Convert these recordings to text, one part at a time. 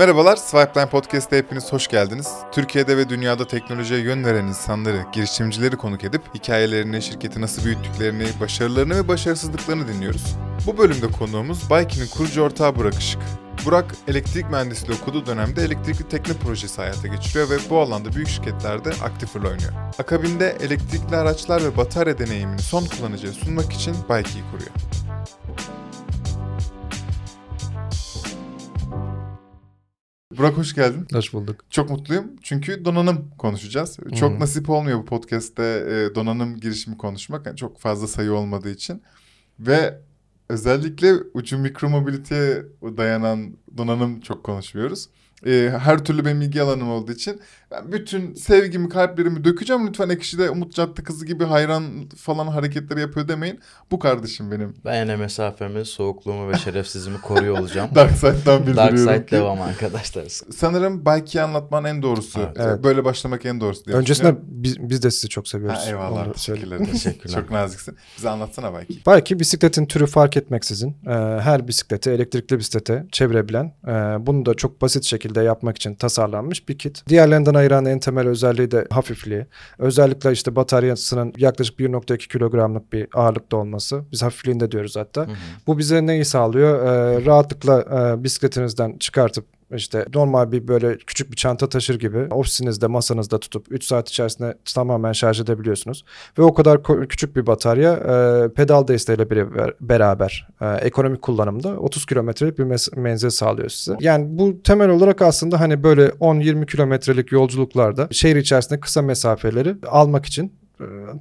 Merhabalar, Swipeline Podcast'a hepiniz hoş geldiniz. Türkiye'de ve dünyada teknolojiye yön veren insanları, girişimcileri konuk edip hikayelerini, şirketi nasıl büyüttüklerini, başarılarını ve başarısızlıklarını dinliyoruz. Bu bölümde konuğumuz Bike'nin kurucu ortağı Burak Işık. Burak elektrik mühendisliği okuduğu dönemde elektrikli tekne projesi hayata geçiriyor ve bu alanda büyük şirketlerde aktif rol oynuyor. Akabinde elektrikli araçlar ve batarya deneyimini son kullanıcıya sunmak için Bike'i kuruyor. Burak hoş geldin. Hoş bulduk. Çok mutluyum çünkü donanım konuşacağız. Çok Hı. nasip olmuyor bu podcast'te e, donanım girişimi konuşmak. Yani çok fazla sayı olmadığı için. Ve özellikle ucu mikromobiliteye dayanan donanım çok konuşmuyoruz. E, her türlü benim ilgi alanım olduğu için ben bütün sevgimi, kalplerimi dökeceğim. Lütfen Ekşi'de Umut Cadde kızı gibi hayran falan hareketleri yapıyor demeyin. Bu kardeşim benim. Ben yine mesafemi, soğukluğumu ve şerefsizliğimi koruyor olacağım. Dark Side'dan bildiriyorum Dark Side devam arkadaşlar. Sanırım Bike'i anlatman en doğrusu. Evet. Evet. Böyle başlamak en doğrusu diye Öncesinde biz, biz de sizi çok seviyoruz. Ha, eyvallah. Teşekkürler. Teşekkürler. Çok naziksin. Bize anlatsana belki. Belki bisikletin türü fark etmeksizin e, her bisiklete, elektrikli bisiklete çevirebilen, e, bunu da çok basit şekilde yapmak için tasarlanmış bir kit. Diğerlerinden ayıran en temel özelliği de hafifliği. Özellikle işte bataryasının yaklaşık 1.2 kilogramlık bir ağırlıkta olması. Biz hafifliğinde diyoruz hatta. Hı hı. Bu bize neyi sağlıyor? Ee, rahatlıkla e, bisikletinizden çıkartıp işte normal bir böyle küçük bir çanta taşır gibi ofisinizde masanızda tutup 3 saat içerisinde tamamen şarj edebiliyorsunuz. Ve o kadar küçük bir batarya e, pedal desteğiyle bir- beraber e, ekonomik kullanımda 30 kilometrelik bir menzil sağlıyor size. Yani bu temel olarak aslında hani böyle 10-20 kilometrelik yolculuklarda şehir içerisinde kısa mesafeleri almak için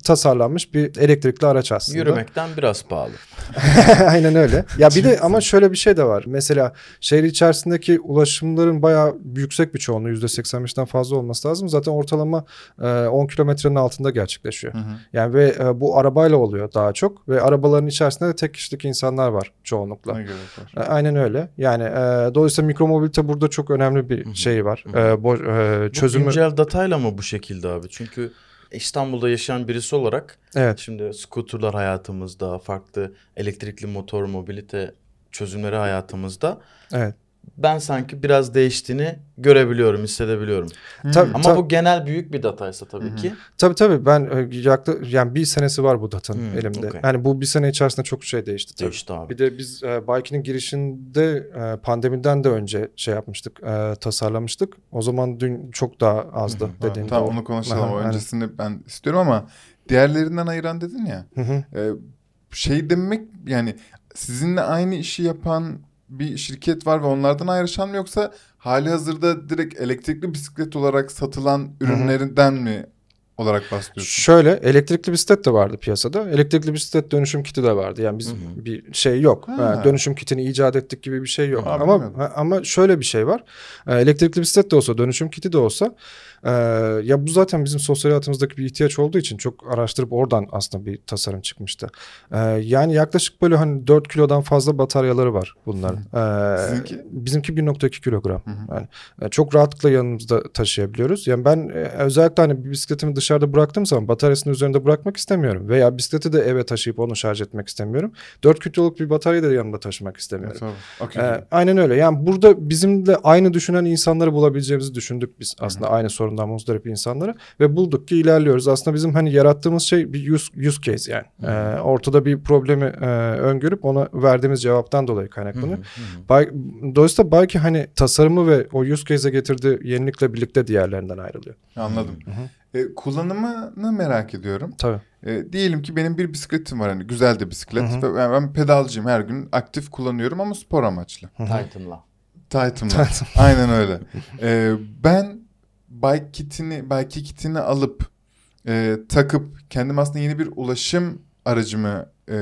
tasarlanmış bir elektrikli araç aslında. Yürümekten biraz pahalı. Aynen öyle. Ya bir de ama şöyle bir şey de var. Mesela şehir içerisindeki ulaşımların bayağı yüksek bir çoğunluğu %85'ten fazla olması lazım. Zaten ortalama e, 10 kilometrenin altında gerçekleşiyor. Hı hı. Yani ve e, bu arabayla oluyor daha çok ve arabaların içerisinde de tek kişilik insanlar var çoğunlukla. Ne gerek var? E, Aynen öyle. Yani e, dolayısıyla mikromobilite burada çok önemli bir şey var. Hı hı. E, bo- e, Bu çözümü güncel datayla mı bu şekilde abi? Çünkü İstanbul'da yaşayan birisi olarak Evet. şimdi skuterlar hayatımızda, farklı elektrikli motor mobilite çözümleri hayatımızda Evet. Ben sanki biraz değiştiğini görebiliyorum, hissedebiliyorum. Tabii, Ama tabii. bu genel büyük bir dataysa tabii Hı hı. ki. Tabii tabii ben e, yakla, yani bir senesi var bu datanın Hmm, elimde. okey. Yani bu bir sene içerisinde çok şey değişti tabii. Değişti abi. Bir de biz e, Bike'nin girişinde e, pandemiden de önce şey yapmıştık, e, tasarlamıştık. O zaman dün çok daha azdı Hı hı. dediğin Tamam doğru. onu konuşalım. Aha, O aynen. Öncesini ben istiyorum ama diğerlerinden ayıran dedin ya. Hı hı. E, şey demek yani sizinle aynı işi yapan bir şirket var ve onlardan ayrışan mı yoksa hali hazırda direkt elektrikli bisiklet olarak satılan ürünlerinden mi olarak bahsediyorsun? Şöyle elektrikli bisiklet de vardı piyasada. Elektrikli bisiklet dönüşüm kiti de vardı. Yani biz Hı hı. bir şey yok. Ha. Ha, dönüşüm kitini icat ettik gibi bir şey yok. Aa, ama bilmiyordum. ha- ama şöyle bir şey var. Elektrikli bisiklet de olsa, dönüşüm kiti de olsa e, ya bu zaten bizim sosyal hayatımızdaki bir ihtiyaç olduğu için çok araştırıp oradan aslında bir tasarım çıkmıştı. E, yani yaklaşık böyle hani 4 kilodan fazla bataryaları var bunların. E, Sizinki? Bizimki 1.2 kilogram. Hı hı. Yani e, çok rahatlıkla yanımızda taşıyabiliyoruz. Yani ben e, özellikle hani bir bisikletimi dışarıda bıraktığım zaman bataryasını üzerinde bırakmak istemiyorum. Veya bisikleti de eve taşıyıp onu şarj etmek istemiyorum. 4 kiloluk bir bataryayı da yanımda taşımak istemiyorum. Tabii. Okey. Ee, aynen öyle. Yani burada bizimle aynı düşünen insanları bulabileceğimizi düşündük biz aslında aynı sorundan muzdarip insanları ve bulduk ki ilerliyoruz. Aslında bizim hani yarattığımız şey bir use, use case yani. Ee, ortada bir problemi e, öngörüp ona verdiğimiz cevaptan dolayı kaynaklanıyor. hı hı. Bay- Dolayısıyla belki hani tasarımı ve o use case'e getirdiği yenilikle birlikte diğerlerinden ayrılıyor. Anladım. Hı E, kullanımını merak ediyorum. Tabii. E, diyelim ki benim bir bisikletim var hani güzel de bisiklet Hı hı. ve ben, ben pedalcıyım her gün aktif kullanıyorum ama spor amaçlı. Titan'la. Titan'la. Aynen öyle. E, ben bike kitini, bike kitini alıp e, takıp kendim aslında yeni bir ulaşım aracımı e,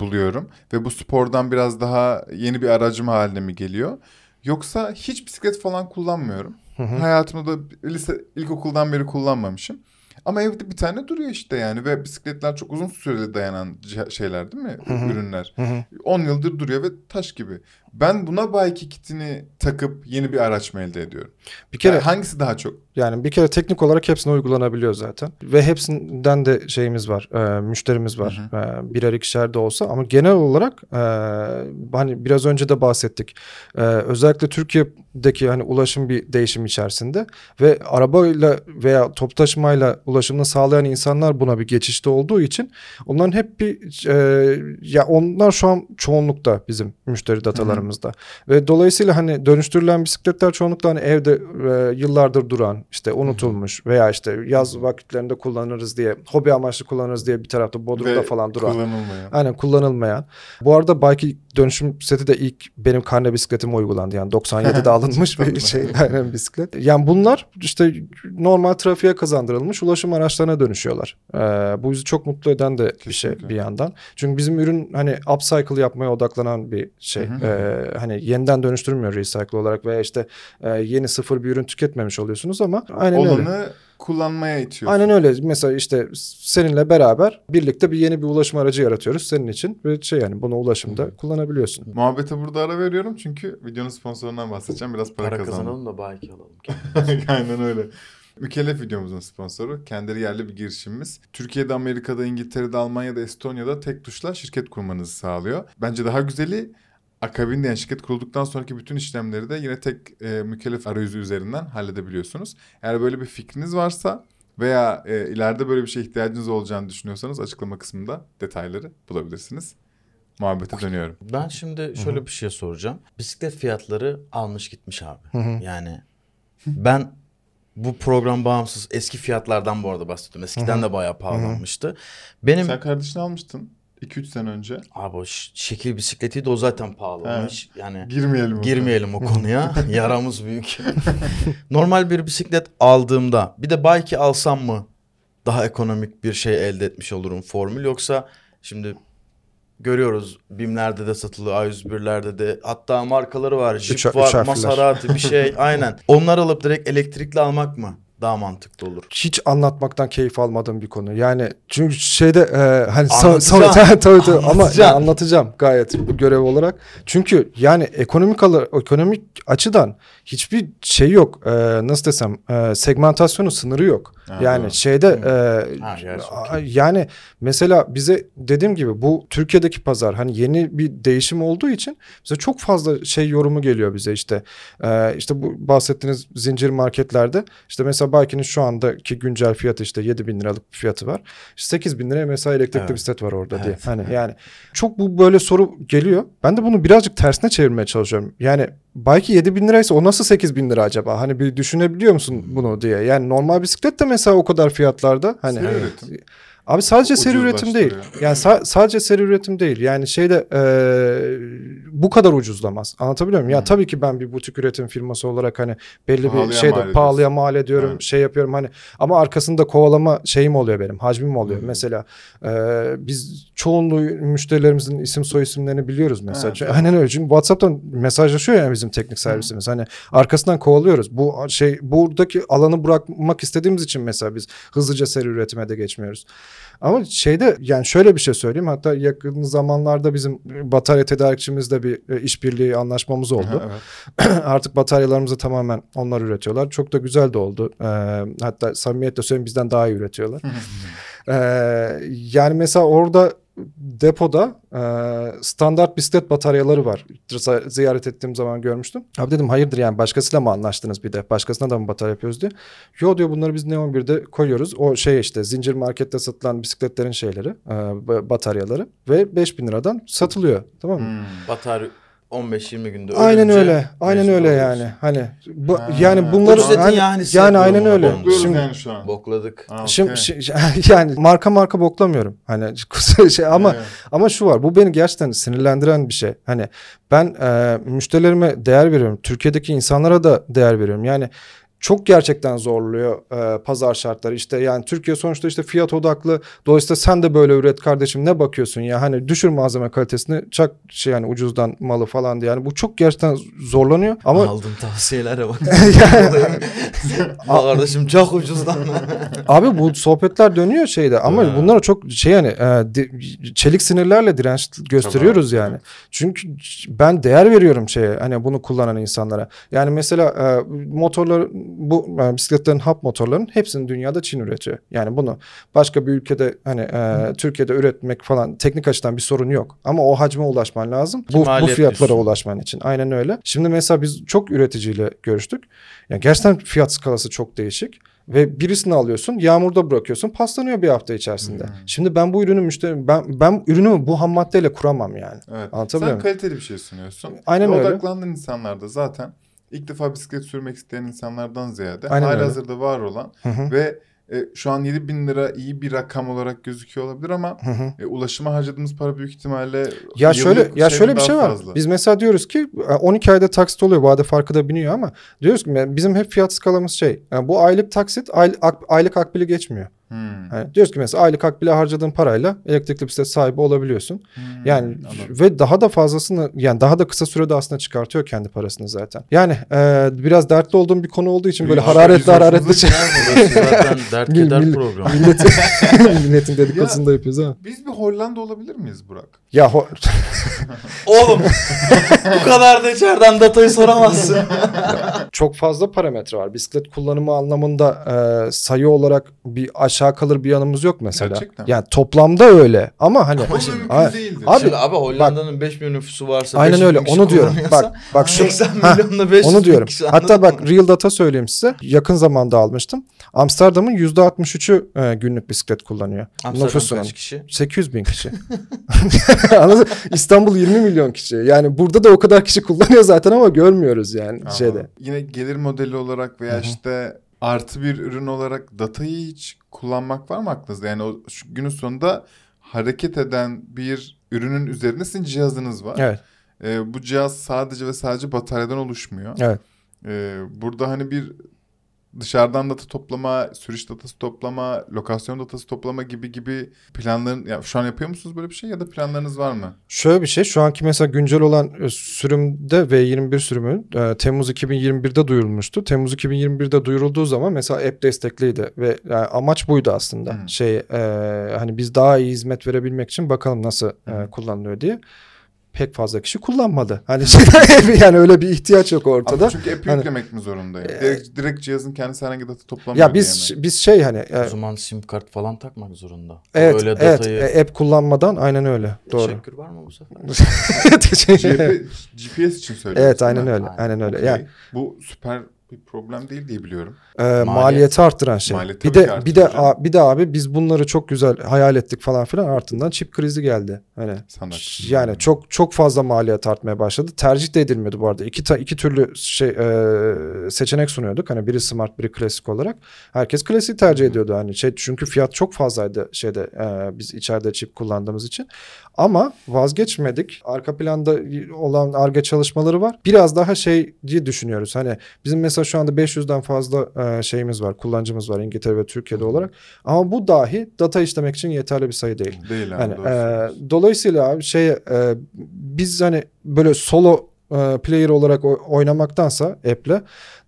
buluyorum ve bu spordan biraz daha yeni bir aracım haline mi geliyor? Yoksa hiç bisiklet falan kullanmıyorum. Hı hı. Hayatımda da lise ilkokuldan beri kullanmamışım. Ama evde bir tane duruyor işte yani ve bisikletler çok uzun süreli dayanan şeyler değil mi? Hı hı. Ürünler. Hı hı. 10 yıldır duruyor ve taş gibi. Ben buna bike kitini takıp yeni bir araç mı elde ediyorum? Bir kere Yani hangisi daha çok? Yani bir kere teknik olarak hepsine uygulanabiliyor zaten. Ve hepsinden de şeyimiz var, e, müşterimiz var. E, birer ikişer de olsa ama genel olarak e, hani biraz önce de bahsettik. E, özellikle Türkiye'deki hani ulaşım bir değişim içerisinde ve arabayla veya top taşımayla ulaşımını sağlayan insanlar buna bir geçişte olduğu için onların hep bir e, ya onlar şu an çoğunlukta bizim müşteri datalarımızda. Ve dolayısıyla hani dönüştürülen bisikletler çoğunlukla hani evde e, yıllardır duran işte unutulmuş veya işte yaz vakitlerinde kullanırız diye hobi amaçlı kullanırız diye bir tarafta Bodrum'da Ve falan duran. Kullanılmayan. Aynen kullanılmayan. Bu arada belki dönüşüm seti de ilk benim karne bisikletime uygulandı. Yani 97'de alınmış bir şey aynen bisiklet. Yani bunlar işte normal trafiğe kazandırılmış ulaşım araçlarına dönüşüyorlar. Ee, bu bizi çok mutlu eden de bir şey Kesinlikle. bir yandan. Çünkü bizim ürün hani upcycle yapmaya odaklanan bir şey. Hı hı. Ee, hani yeniden dönüştürmüyor recycle olarak veya işte e, yeni sıfır bir ürün tüketmemiş oluyorsunuz ama aynen öyle. Olanı kullanmaya itiyorsun. Aynen öyle. Mesela işte seninle beraber birlikte bir yeni bir ulaşım aracı yaratıyoruz senin için ve şey yani bunu ulaşımda kullanabiliyorsun. Muhabbete burada ara veriyorum çünkü videonun sponsorundan bahsedeceğim. Biraz para, Para kazanalım. kazanalım da bike alalım. Aynen öyle. Mükellef videomuzun sponsoru. Kendileri yerli bir girişimimiz. Türkiye'de, Amerika'da, İngiltere'de, Almanya'da, Estonya'da tek tuşla şirket kurmanızı sağlıyor. Bence daha güzeli akabinde yani şirket kurulduktan sonraki bütün işlemleri de yine tek e, mükellef arayüzü üzerinden halledebiliyorsunuz. Eğer böyle bir fikriniz varsa veya e, ileride böyle bir şeye ihtiyacınız olacağını düşünüyorsanız açıklama kısmında detayları bulabilirsiniz. Muhabbete dönüyorum. Ben şimdi şöyle bir şey soracağım. Bisiklet fiyatları almış gitmiş abi. Hı hı. Yani ben bu program bağımsız eski fiyatlardan bu arada bahsediyorum. Eskiden de bayağı pahalanmıştı. Benim Sen kardeşini almıştın 2-3 sene önce. abi o şekil bisikleti de o zaten pahalı. Hiç yani Girmeyelim. o girmeyelim o konuya. Yaramız büyük. Normal bir bisiklet aldığımda bir de bike alsam mı daha ekonomik bir şey elde etmiş olurum formül yoksa şimdi görüyoruz BİM'lerde de satılıyor A101'lerde de hatta markaları var Jeep Üç- üç var harfler. Maserati bir şey aynen onlar alıp direkt elektrikli almak mı daha mantıklı olur? Hiç anlatmaktan keyif almadığım bir konu. Yani çünkü şeyde e, hani sa- sa- tabii tabii ama Anlatacağım. ya anlatacağım gayet bu görev olarak. Çünkü yani ekonomik ekonomik açıdan hiçbir şey yok. E, nasıl desem e, segmentasyonu sınırı yok. Ha, yani doğru. şeyde e, Ha, yani mesela bize dediğim gibi bu Türkiye'deki pazar hani yeni bir değişim olduğu için bize çok fazla şey yorumu geliyor bize işte. E, işte bu bahsettiğiniz zincir marketlerde işte mesela Bike'nin şu andaki güncel fiyatı işte 7 bin liralık bir fiyatı var. 8 bin liraya mesela elektrikli Evet. bisiklet var orada diye. Evet. Hani yani çok bu böyle soru geliyor. Ben de bunu birazcık tersine çevirmeye çalışıyorum. Yani Bike 7 bin liraysa o nasıl 8 bin lira acaba? Hani bir düşünebiliyor musun bunu diye. Yani normal bisiklet de mesela o kadar fiyatlarda. Hani Seri üretim. Abi sadece seri üretim değil. Yani sa- sadece seri üretim değil. Yani şeyde eee, bu kadar ucuzlamaz. Anlatabiliyor muyum? Ya Hı. tabii ki ben bir butik üretim firması olarak hani belli Pahalıya bir şeyde mal pahalıya mal ediyorum, Evet. şey yapıyorum hani ama arkasında kovalama şeyim oluyor benim, hacmim oluyor. Hı. Mesela eee, biz çoğunluğu müşterilerimizin isim soy isimlerini biliyoruz mesela. Evet, Çünkü-. Aynen öyle. Çünkü WhatsApp'tan mesajlaşıyor yani bizim teknik servisimiz. Hani arkasından kovalıyoruz. Bu şey buradaki alanı bırakmak istediğimiz için mesela biz hızlıca seri üretime de geçmiyoruz. Ama şeyde yani şöyle bir şey söyleyeyim. Hatta yakın zamanlarda bizim batarya tedarikçimizle bir e, işbirliği anlaşmamız oldu. Evet. Artık bataryalarımızı tamamen onlar üretiyorlar. Çok da güzel de oldu. Ee, hatta samimiyetle söyleyeyim bizden daha iyi üretiyorlar. Ee, yani mesela orada depoda e, standart bisiklet bataryaları var. Ziyaret ettiğim zaman görmüştüm. Abi dedim hayırdır yani başkasıyla mı anlaştınız bir de? Başkasına da mı batarya yapıyoruz diye. Yo diyor bunları biz Neon 1'de koyuyoruz. O şey işte zincir markette satılan bisikletlerin şeyleri, e, ba- bataryaları ve 5000 liradan satılıyor. Tamam mı? Hmm. Batarya 15-20 günde Aynen ölünce öyle. Aynen mecbur öyle oluyorsun. yani. Hani bu, Ha. yani bunları Ucuz etin hani- yani yapıyorum aynen öyle. Bokluyoruz Şimdi yani şu an. Bokladık. Ha, Şimdi okey. şey- yani marka marka boklamıyorum. Hani şey ama Evet. ama şu var. Bu beni gerçekten sinirlendiren bir şey. Hani ben e, müşterilerime değer veriyorum. Türkiye'deki insanlara da değer veriyorum. Yani çok gerçekten zorluyor e, pazar şartları. İşte yani Türkiye sonuçta işte fiyat odaklı. Dolayısıyla sen de böyle üret kardeşim ne bakıyorsun ya hani düşür malzeme kalitesini çak şey yani ucuzdan malı falan diye. Yani bu çok gerçekten zorlanıyor ama Aldığım tavsiyelere bak. Kardeşim çok ucuzdan. Abi bu sohbetler dönüyor şeyde ama Ha. bunlara çok şey yani e, di- çelik sinirlerle direnç gösteriyoruz yani. Çünkü ben değer veriyorum şeye hani bunu kullanan insanlara. Yani mesela e, motorlar bu e, bisikletlerin hap motorların hepsini dünyada Çin üretiyor. Yani bunu başka bir ülkede hani e, Türkiye'de üretmek falan teknik açıdan bir sorun yok. Ama o hacme ulaşman lazım. Bu, bu fiyatlara ulaşman için. Aynen öyle. Şimdi mesela biz çok üreticiyle görüştük. Ya gerçekten fiyat skalası çok değişik. Ve birisini alıyorsun, yağmurda bırakıyorsun, paslanıyor bir hafta içerisinde. Hmm. Şimdi ben bu ürünü müşteri ben ben ürünümü bu ham maddeyle kuramam yani. Evet. Anlatabiliyor Sen muyum? kaliteli bir şey sunuyorsun. Aynen Ve öyle. Odaklandığın insanlar da zaten ilk defa bisiklet sürmek isteyen insanlardan ziyade Aynen öyle. hazırda var olan Hı hı. ve e, şu an 7 bin lira iyi bir rakam olarak gözüküyor olabilir ama Hı hı. e, ulaşıma harcadığımız para büyük ihtimalle Ya şöyle ya şöyle bir şey var. fazla. Biz mesela diyoruz ki e, 12 ayda taksit oluyor. Vade farkı da biniyor ama diyoruz ki bizim hep fiyat skalamız şey. yani bu aylık taksit aylık, aylık akbili geçmiyor. Hmm. Yani diyoruz ki mesela aylık akbile harcadığın parayla elektrikli bisiklet sahibi olabiliyorsun. Hmm, Yani anladım. ve daha da fazlasını yani daha da kısa sürede aslında çıkartıyor kendi parasını zaten. Yani e, biraz dertli olduğum bir konu olduğu için böyle hararetli hararetli şey. zaten dert Mil- keder mil- programı. Milletin, dedikodusunu da yapıyoruz ama. Biz bir Hollanda olabilir miyiz Burak? Ya ho- Oğlum bu kadar da içeriden datayı soramazsın. çok fazla parametre var. Bisiklet kullanımı anlamında e, sayı olarak bir aşağı kalır bir yanımız yok mesela. Gerçekten. Yani toplamda öyle ama hani Bu şimdi- değildir. Abi- Şimdi abi Hollanda'nın 5 milyon nüfusu varsa aynen 500 öyle onu diyorum. Bak bak şu 80 Ha, milyonla 500 onu diyorum. kişi, Hatta bak mı? real data söyleyeyim size. Yakın zamanda almıştım. Amsterdam'ın %63'ü e, günlük bisiklet kullanıyor. Amsterdam Nüfusunun. kaç kişi? 800 bin kişi. İstanbul 20 milyon kişi. Yani burada da o kadar kişi kullanıyor zaten ama görmüyoruz yani Anladım. şeyde. Yine gelir modeli olarak veya Hı hı. işte artı bir ürün olarak datayı hiç kullanmak var mı aklınızda? Yani o şu günün sonunda hareket eden bir ürünün üzerinde sizin cihazınız var. Evet. Ee, bu cihaz sadece ve sadece bataryadan oluşmuyor. Evet. Ee, burada hani bir dışarıdan data toplama, sürüş datası toplama, lokasyon datası toplama gibi gibi planların ya şu an yapıyor musunuz böyle bir şey ya da planlarınız var mı? Şöyle bir şey şu anki mesela güncel olan e, sürümde V21 sürümü e, Temmuz 2021'de duyurulmuştu. Temmuz 2021'de duyurulduğu zaman mesela app destekliydi ve yani amaç buydu aslında. Hı. Şey e, hani biz daha iyi hizmet verebilmek için bakalım nasıl e, kullanılıyor diye. Pek fazla kişi kullanmadı. Hani yani öyle bir ihtiyaç yok ortada. Ama çünkü app'i Hani- yüklemek mi zorundayım? Ee, direkt, direkt cihazın kendisi herhangi data toplamıyor Ya biz mi? biz şey hani e, O zaman sim kart falan takmak zorunda. evet Öyle evet datayı... e, app kullanmadan aynen öyle. Doğru. Teşekkür var mı bu sefer? GP GPS için söylüyorsun. evet aynen öyle. Aynen. Aynen öyle. Okey. Yani Bu süper bir problem değil diye biliyorum. e, maliyeti arttıran şey. Maliyet bir de bir de a- bir de abi biz bunları çok güzel hayal ettik falan filan ardından çip krizi geldi. Hani Sana. yani çok çok fazla maliyet artmaya başladı. Tercih de edilmiyordu bu arada. İki ta, iki türlü şey e, seçenek sunuyorduk. Hani biri smart, biri klasik olarak. Herkes klasik tercih ediyordu hani şey çünkü fiyat çok fazlaydı şeyde e, biz içeride çip kullandığımız için. Ama vazgeçmedik. Arka planda olan arge çalışmaları var. Biraz daha şeyci düşünüyoruz. Hani bizim mesela şu anda 500'den fazla e, şeyimiz var, kullanıcımız var İngiltere ve Türkiye'de olarak. Ama bu dahi data işlemek için yeterli bir sayı değil. Değil. Yani, doğru e, dolayısıyla abi şey e, biz hani böyle solo player olarak oynamaktansa app'le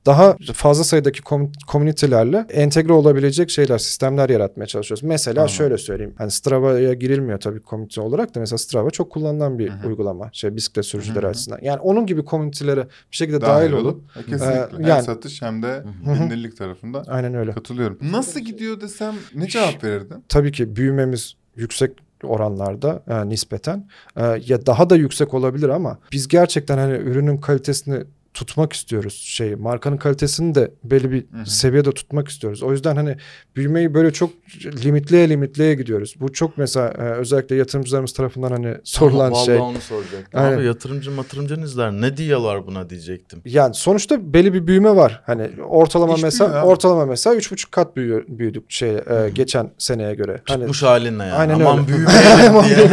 daha fazla sayıdaki kom- community'lerle entegre olabilecek şeyler, sistemler yaratmaya çalışıyoruz. Mesela Anladım. şöyle söyleyeyim. Hani Strava'ya girilmiyor tabii community olarak da mesela Strava çok kullanılan bir Hı hı. uygulama. Şey bisiklet sürücüleri Hı hı. açısından. Yani onun gibi community'lere bir şekilde dahil, olup E, Kesinlikle. e, hem yani- satış hem de bilinirlik tarafında aynen öyle. katılıyorum. Nasıl gidiyor desem ne cevap verirdin? tabii ki büyümemiz yüksek oranlarda e, nispeten. E, ya daha da yüksek olabilir ama biz gerçekten hani ürünün kalitesini tutmak istiyoruz şey markanın kalitesini de belli bir Hı hı. seviyede tutmak istiyoruz. O yüzden hani büyümeyi böyle çok limitleye limitleye gidiyoruz. Bu çok mesela e, özellikle yatırımcılarımız tarafından hani sorulan Vallahi şey. onu soracaktım. Aynen. Abi yatırımcı matırımcı izler. Ne diyorlar buna diyecektim. Yani sonuçta belli bir büyüme var. Hani ortalama İş mesela ortalama mesela üç buçuk kat büyüyor, büyüdük şey e, geçen seneye göre. Hani Tutmuş halinle yani. Aynen Aman öyle. büyümeyelim diye.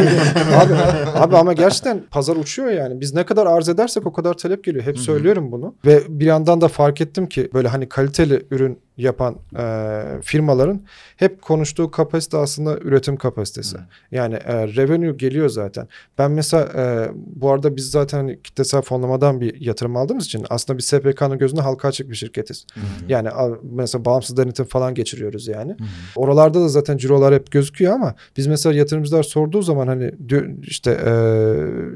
abi, abi ama gerçekten pazar uçuyor yani. Biz ne kadar arz edersek o kadar talep geliyor. Hep söylüyoruz söylüyorum bunu. Ve bir yandan da fark ettim ki böyle hani kaliteli ürün yapan e, firmaların hep konuştuğu kapasite aslında üretim kapasitesi. Hı. Yani e, revenue geliyor zaten. Ben mesela e, bu arada biz zaten hani kitlesel fonlamadan bir yatırım aldığımız için aslında bir SPK'nın gözünde halka açık bir şirketiz. Yani a- mesela bağımsız denetim falan geçiriyoruz yani. Oralarda da zaten cirolar hep gözüküyor ama biz mesela yatırımcılar sorduğu zaman hani işte e,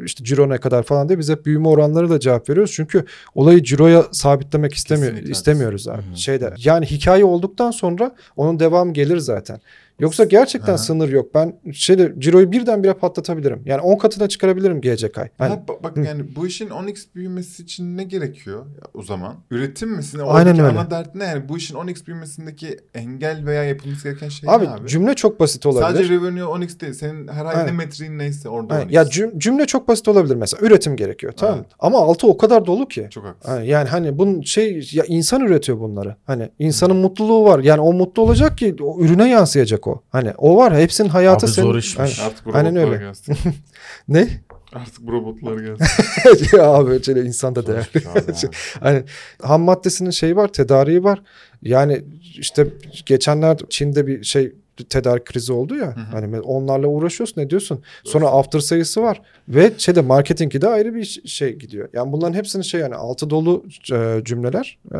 işte ciro ne kadar falan diye biz hep büyüme oranları da cevap veriyoruz. Çünkü olayı ciroya sabitlemek istemiyor Kesinlikle istemiyoruz abi. Hı. Şeyde yani hikaye olduktan sonra onun devamı gelir zaten. Yoksa gerçekten Aha. sınır yok. Ben şeyde ciroyu birdenbire patlatabilirim. Yani 10 katına çıkarabilirim gelecek ay. Hani, Ha, ba- bak Hı. yani bu işin 10x büyümesi için ne gerekiyor ya o zaman? Üretim misin? Aynen Oradaki öyle. Ana dert ne yani? Bu işin 10x büyümesindeki engel veya yapılması gereken şey abi, ne abi? cümle çok basit olabilir. Sadece revenue 10x değil. Senin herhangi ne Aynen. metriğin neyse orada Aynen. 10x. Ya cüm- cümle çok basit olabilir mesela. Üretim gerekiyor tamam? Evet. Ama altı o kadar dolu ki. Çok haklısın. Ha, Yani hani bunun şey ya insan üretiyor bunları. Hani insanın mutluluğu var. Yani o mutlu olacak ki o ürüne yansıyacak o. Hani o var. Hepsinin hayatı Abi senin. zor işmiş. Hani- Artık bu Aynen robotlar öyle. gelsin. ne? Artık bu robotlar gelsin. ya abi şöyle insan da Zor değerli. abi. Hani ham maddesinin şeyi var, tedariği var. Yani işte geçenler Çin'de bir şey tedarik krizi oldu ya. hı. Hani onlarla uğraşıyorsun ne diyorsun? Sonra after sayısı var ve şeyde marketingi de ayrı bir şey gidiyor. Yani bunların hepsinin şey yani altı dolu e, cümleler e,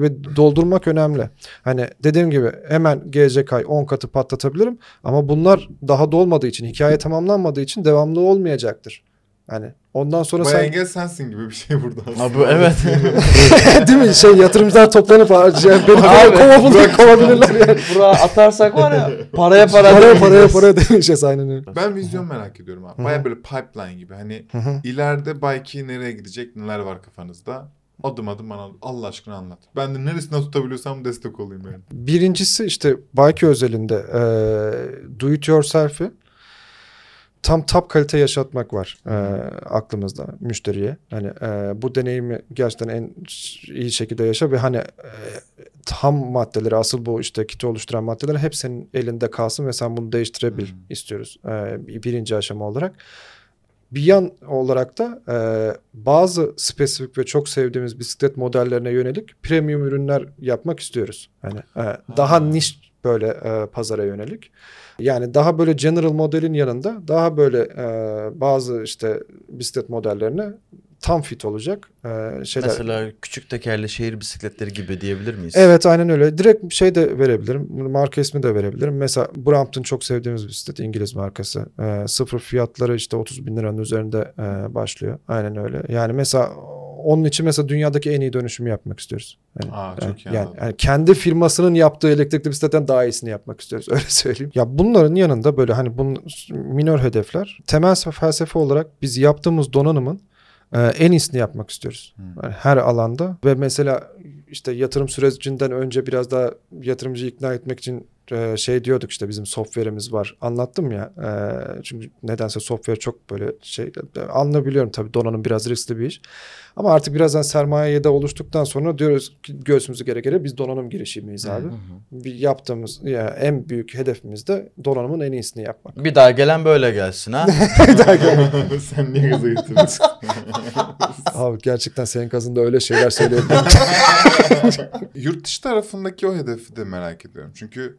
ve doldurmak önemli. Hani dediğim gibi hemen gelecek ay 10 katı patlatabilirim ama bunlar daha dolmadığı için, hikaye tamamlanmadığı için devamlı olmayacaktır. Hani ondan sonra Bayağı sen engel sensin gibi bir şey burada aslında. Abi evet. Değil mi? Şey yatırımcılar toplanıp harcayan beni Abi, böyle kovabilir, kovabilirler yani. Buraya atarsak var ya paraya para Paraya paraya paraya demeyeceğiz aynen öyle. Ben vizyon merak ediyorum abi. Baya böyle pipeline gibi. Hani ileride belki nereye gidecek, neler var kafanızda. Adım adım bana Allah aşkına anlat. Ben de neresinden tutabiliyorsam destek olayım yani. Birincisi işte Bike özelinde e, do it yourself'i tam top kalite yaşatmak var e, aklımızda müşteriye. Hani e, bu deneyimi gerçekten en iyi şekilde yaşa ve hani e, ham maddeleri asıl bu işte kiti oluşturan maddeler hep senin elinde kalsın ve sen bunu değiştirebil Hmm. istiyoruz. E, birinci aşama olarak. Bir yan olarak da e, bazı spesifik ve çok sevdiğimiz bisiklet modellerine yönelik premium ürünler yapmak istiyoruz. Hani e, daha niş böyle e, pazara yönelik. Yani daha böyle general modelin yanında daha böyle e, bazı işte bisiklet modellerine tam fit olacak e, şeyler. Mesela küçük tekerli şehir bisikletleri gibi diyebilir miyiz? Evet aynen öyle. Direkt şey de verebilirim. Marka ismi de verebilirim. Mesela Brampton çok sevdiğimiz bir bisiklet. İngiliz markası. Ee, sıfır fiyatları işte 30 bin liranın üzerinde e, başlıyor. Aynen öyle. Yani mesela onun için mesela dünyadaki en iyi dönüşümü yapmak istiyoruz. Yani, Aa, çok yani, iyi yani, kendi firmasının yaptığı elektrikli bisikletten daha iyisini yapmak istiyoruz. Öyle söyleyeyim. Ya bunların yanında böyle hani bunun minor hedefler. Temel felsefe olarak biz yaptığımız donanımın e, en iyisini yapmak istiyoruz. Hmm. Yani her alanda ve mesela işte yatırım sürecinden önce biraz daha yatırımcıyı ikna etmek için e, şey diyorduk işte bizim software'imiz var. Anlattım ya. e, çünkü nedense software çok böyle şey anlayabiliyorum tabii donanım biraz riskli bir iş. Ama artık birazdan sermaye de oluştuktan sonra diyoruz ki göğsümüzü gere gere biz donanım girişimiyiz abi. Hı hı. Bir yaptığımız ya en büyük hedefimiz de donanımın en iyisini yapmak. Bir daha gelen böyle gelsin ha. Sen niye gaza getirdin? Abi gerçekten senin kazında öyle şeyler söyleyebilirim. Yurt dışı tarafındaki o hedefi de merak ediyorum. Çünkü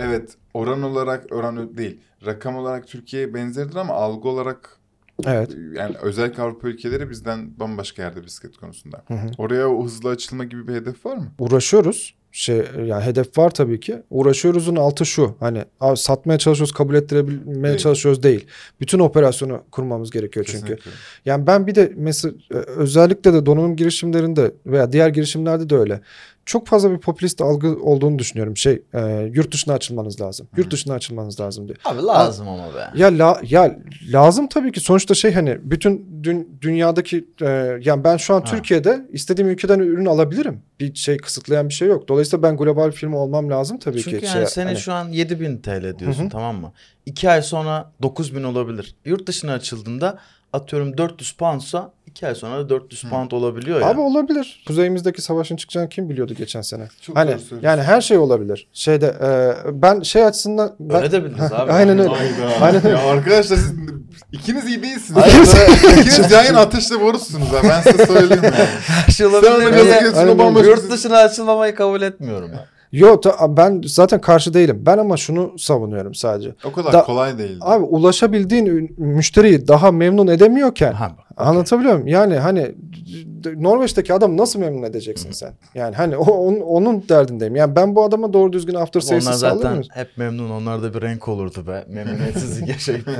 evet oran olarak oran değil. Rakam olarak Türkiye'ye benzerdir ama algı olarak evet. yani özellikle Avrupa ülkeleri bizden bambaşka yerde bisiklet konusunda. Hı hı. Oraya o hızlı açılma gibi bir hedef var mı? uğraşıyoruz. Şey yani hedef var tabii ki. Uğraşıyoruzun altı şu. Hani abi satmaya çalışıyoruz, kabul ettirebilmeye Değil. çalışıyoruz değil. Bütün operasyonu kurmamız gerekiyor çünkü. Kesinlikle. Yani ben bir de mesela e, özellikle de donanım girişimlerinde veya diğer girişimlerde de öyle. Çok fazla bir popülist algı olduğunu düşünüyorum. Şey, e, yurt dışına açılmanız lazım. Yurt dışına açılmanız lazım diye. Abi lazım ama be. Ya la, ya lazım tabii ki sonuçta şey hani bütün dün, dünyadaki e, yani ben şu an Ha. Türkiye'de istediğim ülkeden ürün alabilirim. Bir şey kısıtlayan bir şey yok. Dolayısıyla ben global firma olmam lazım tabii Çünkü ki. yani şey, senin hani- şu an 7000 TL diyorsun Hı hı. tamam mı? 2 ay sonra 9000 olabilir. Yurt dışına açıldığında atıyorum 400 poundsa 2 ay sonra da 400 Hı. pound olabiliyor ya. Abi olabilir. Kuzeyimizdeki savaşın çıkacağını kim biliyordu geçen sene? Çok hani yani her şey olabilir. Şeyde e, ben şey açısından ben, Öyle de biliriz abi. Aynen öyle. Aynen öyle. Ya arkadaşlar siz İkiniz iyi değilsiniz. Hayır, İkiniz yayın ateşle borusunuz ha. Ben size söyleyeyim yani. Şey Sen olabilir o Aynen, bambaşka Yurt dışına açılmamayı kabul etmiyorum ben. Yo ta- ben zaten karşı değilim. Ben ama şunu savunuyorum sadece. O kadar Da- kolay değil. Abi ulaşabildiğin müşteriyi daha memnun edemiyorken Ha, anlatabiliyor muyum? Yani hani Norveç'teki adam nasıl memnun edeceksin sen? Yani hani o, onun, onun derdindeyim. Yani ben bu adama doğru düzgün after Ama onlar sales'ı zaten hep memnun. Onlarda bir renk olurdu be. Memnuniyetsizlik yaşayıp.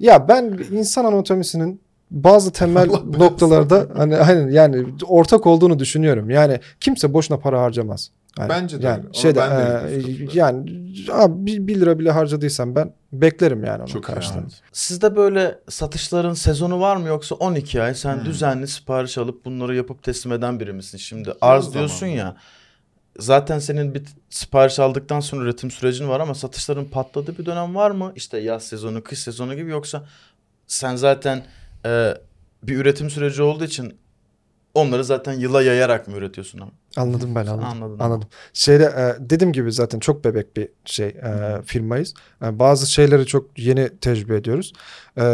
Ya ben insan anatomisinin bazı temel noktalarda hani aynen yani ortak olduğunu düşünüyorum. Yani kimse boşuna para harcamaz. Yani, Bence de yani öyle. Şeyde ben de e, yani abi bir, bir lira bile harcadıysam ben beklerim yani onun Çok karşılığını. Sizde böyle satışların sezonu var mı yoksa 12 ay sen Hmm. düzenli sipariş alıp bunları yapıp teslim eden biri misin? Şimdi arz diyorsun ya. Zaten senin bir sipariş aldıktan sonra üretim sürecin var ama satışların patladığı bir dönem var mı? İşte yaz sezonu, kış sezonu gibi yoksa sen zaten e, bir üretim süreci olduğu için onları zaten yıla yayarak mı üretiyorsun ama? Anladım ben anladım. Anladım. Anladım. Şeyde e, dediğim gibi zaten çok bebek bir şey e, firmayız. E, bazı şeyleri çok yeni tecrübe ediyoruz. E,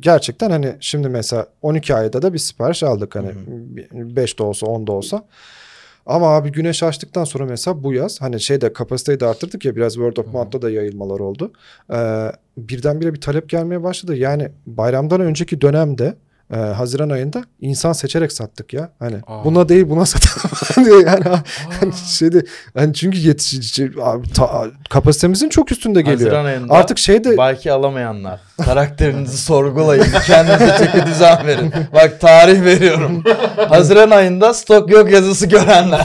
gerçekten hani şimdi mesela 12 ayda da bir sipariş aldık hani Hı 5 de olsa 10 da olsa. Ama abi güneş açtıktan sonra mesela bu yaz hani şeyde kapasiteyi de arttırdık ya biraz word of mouth'ta da yayılmalar oldu. E, birdenbire bir talep gelmeye başladı. Yani bayramdan önceki dönemde e, Haziran ayında insan seçerek sattık ya. Hani Aa. buna değil buna satalım yani. Hani şeyde hani çünkü yetiş abi, ta- kapasitemizin çok üstünde geliyor. Haziran ayında Artık şeyde Belki alamayanlar. Karakterinizi sorgulayın. Kendinize çeki düzen verin. Bak tarih veriyorum. Haziran ayında stok yok yazısı görenler.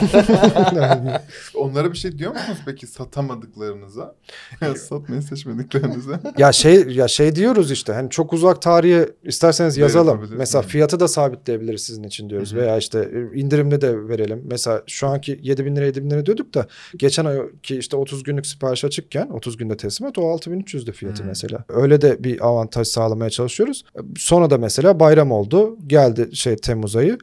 Onlara bir şey diyor musunuz peki satamadıklarınıza? Satmayı seçmediklerinize. ya şey ya şey diyoruz işte hani çok uzak tarihe isterseniz yazalım. Mesela fiyatı da sabitleyebiliriz sizin için diyoruz Hı hı. veya işte e, indirimli de verelim. Mesela şu anki 7000 lira 7000 lira diyorduk da geçen ayki işte 30 günlük sipariş açıkken 30 günde teslimat o 6300'dü fiyatı Hı. mesela. Öyle de bir avantaj sağlamaya çalışıyoruz. Sonra da mesela bayram oldu. Geldi şey Temmuz ayı.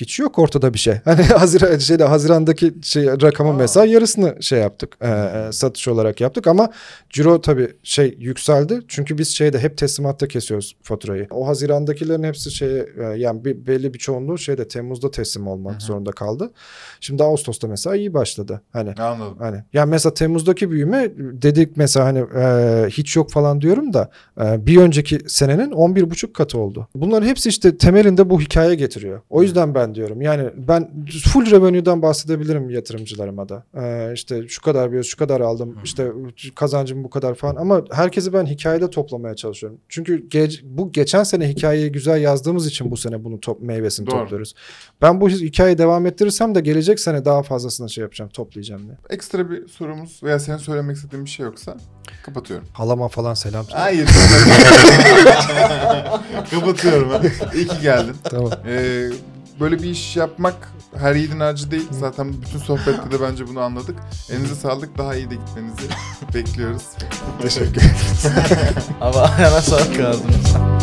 Hiç yok ortada bir şey. Hani Haziran şeyde Haziran'daki şey rakamın Aa. mesela yarısını şey yaptık. e, e, satış olarak yaptık ama ciro tabii şey yükseldi. Çünkü biz şeyde hep teslimatta kesiyoruz faturayı. O Haziran'dakilerin hepsi şeye e, yani bir, belli bir çoğunluğu şeyde Temmuz'da teslim olmak Hı hı. zorunda kaldı. Şimdi Ağustos'ta mesela iyi başladı. Hani Anladım. Hani yani mesela Temmuz'daki büyüme dedik mesela hani e, hiç yok falan diyorum da e, bir önceki senenin 11,5 katı oldu. Bunların hepsi işte temelinde bu hikaye getiriyor. O yüzden ben diyorum yani ben full revenue'dan bahsedebilirim yatırımcılarıma da. E, işte şu kadar bir şu kadar aldım işte kazancım bu kadar falan ama herkesi ben hikayede toplamaya çalışıyorum. Çünkü ge- bu geçen sene hikayeyi güzel yazdığımız için bu sene bunu top, meyvesini Doğru. topluyoruz. Ben bu hikayeyi devam ettirirsem de gelecek sene daha fazlasını şey yapacağım toplayacağım diye. Ekstra bir sorumuz veya senin söylemek istediğin bir şey yoksa kapatıyorum. Halama falan selam. Hayır. kapatıyorum. İyi ki geldin. Tamam. Ee, böyle bir iş yapmak her yiğidin harcı değil. Zaten bütün sohbette de bence bunu anladık. Elinize sağlık. Daha iyi de gitmenizi bekliyoruz. Teşekkür ederim. Ama ayağına sağlık ağzınıza.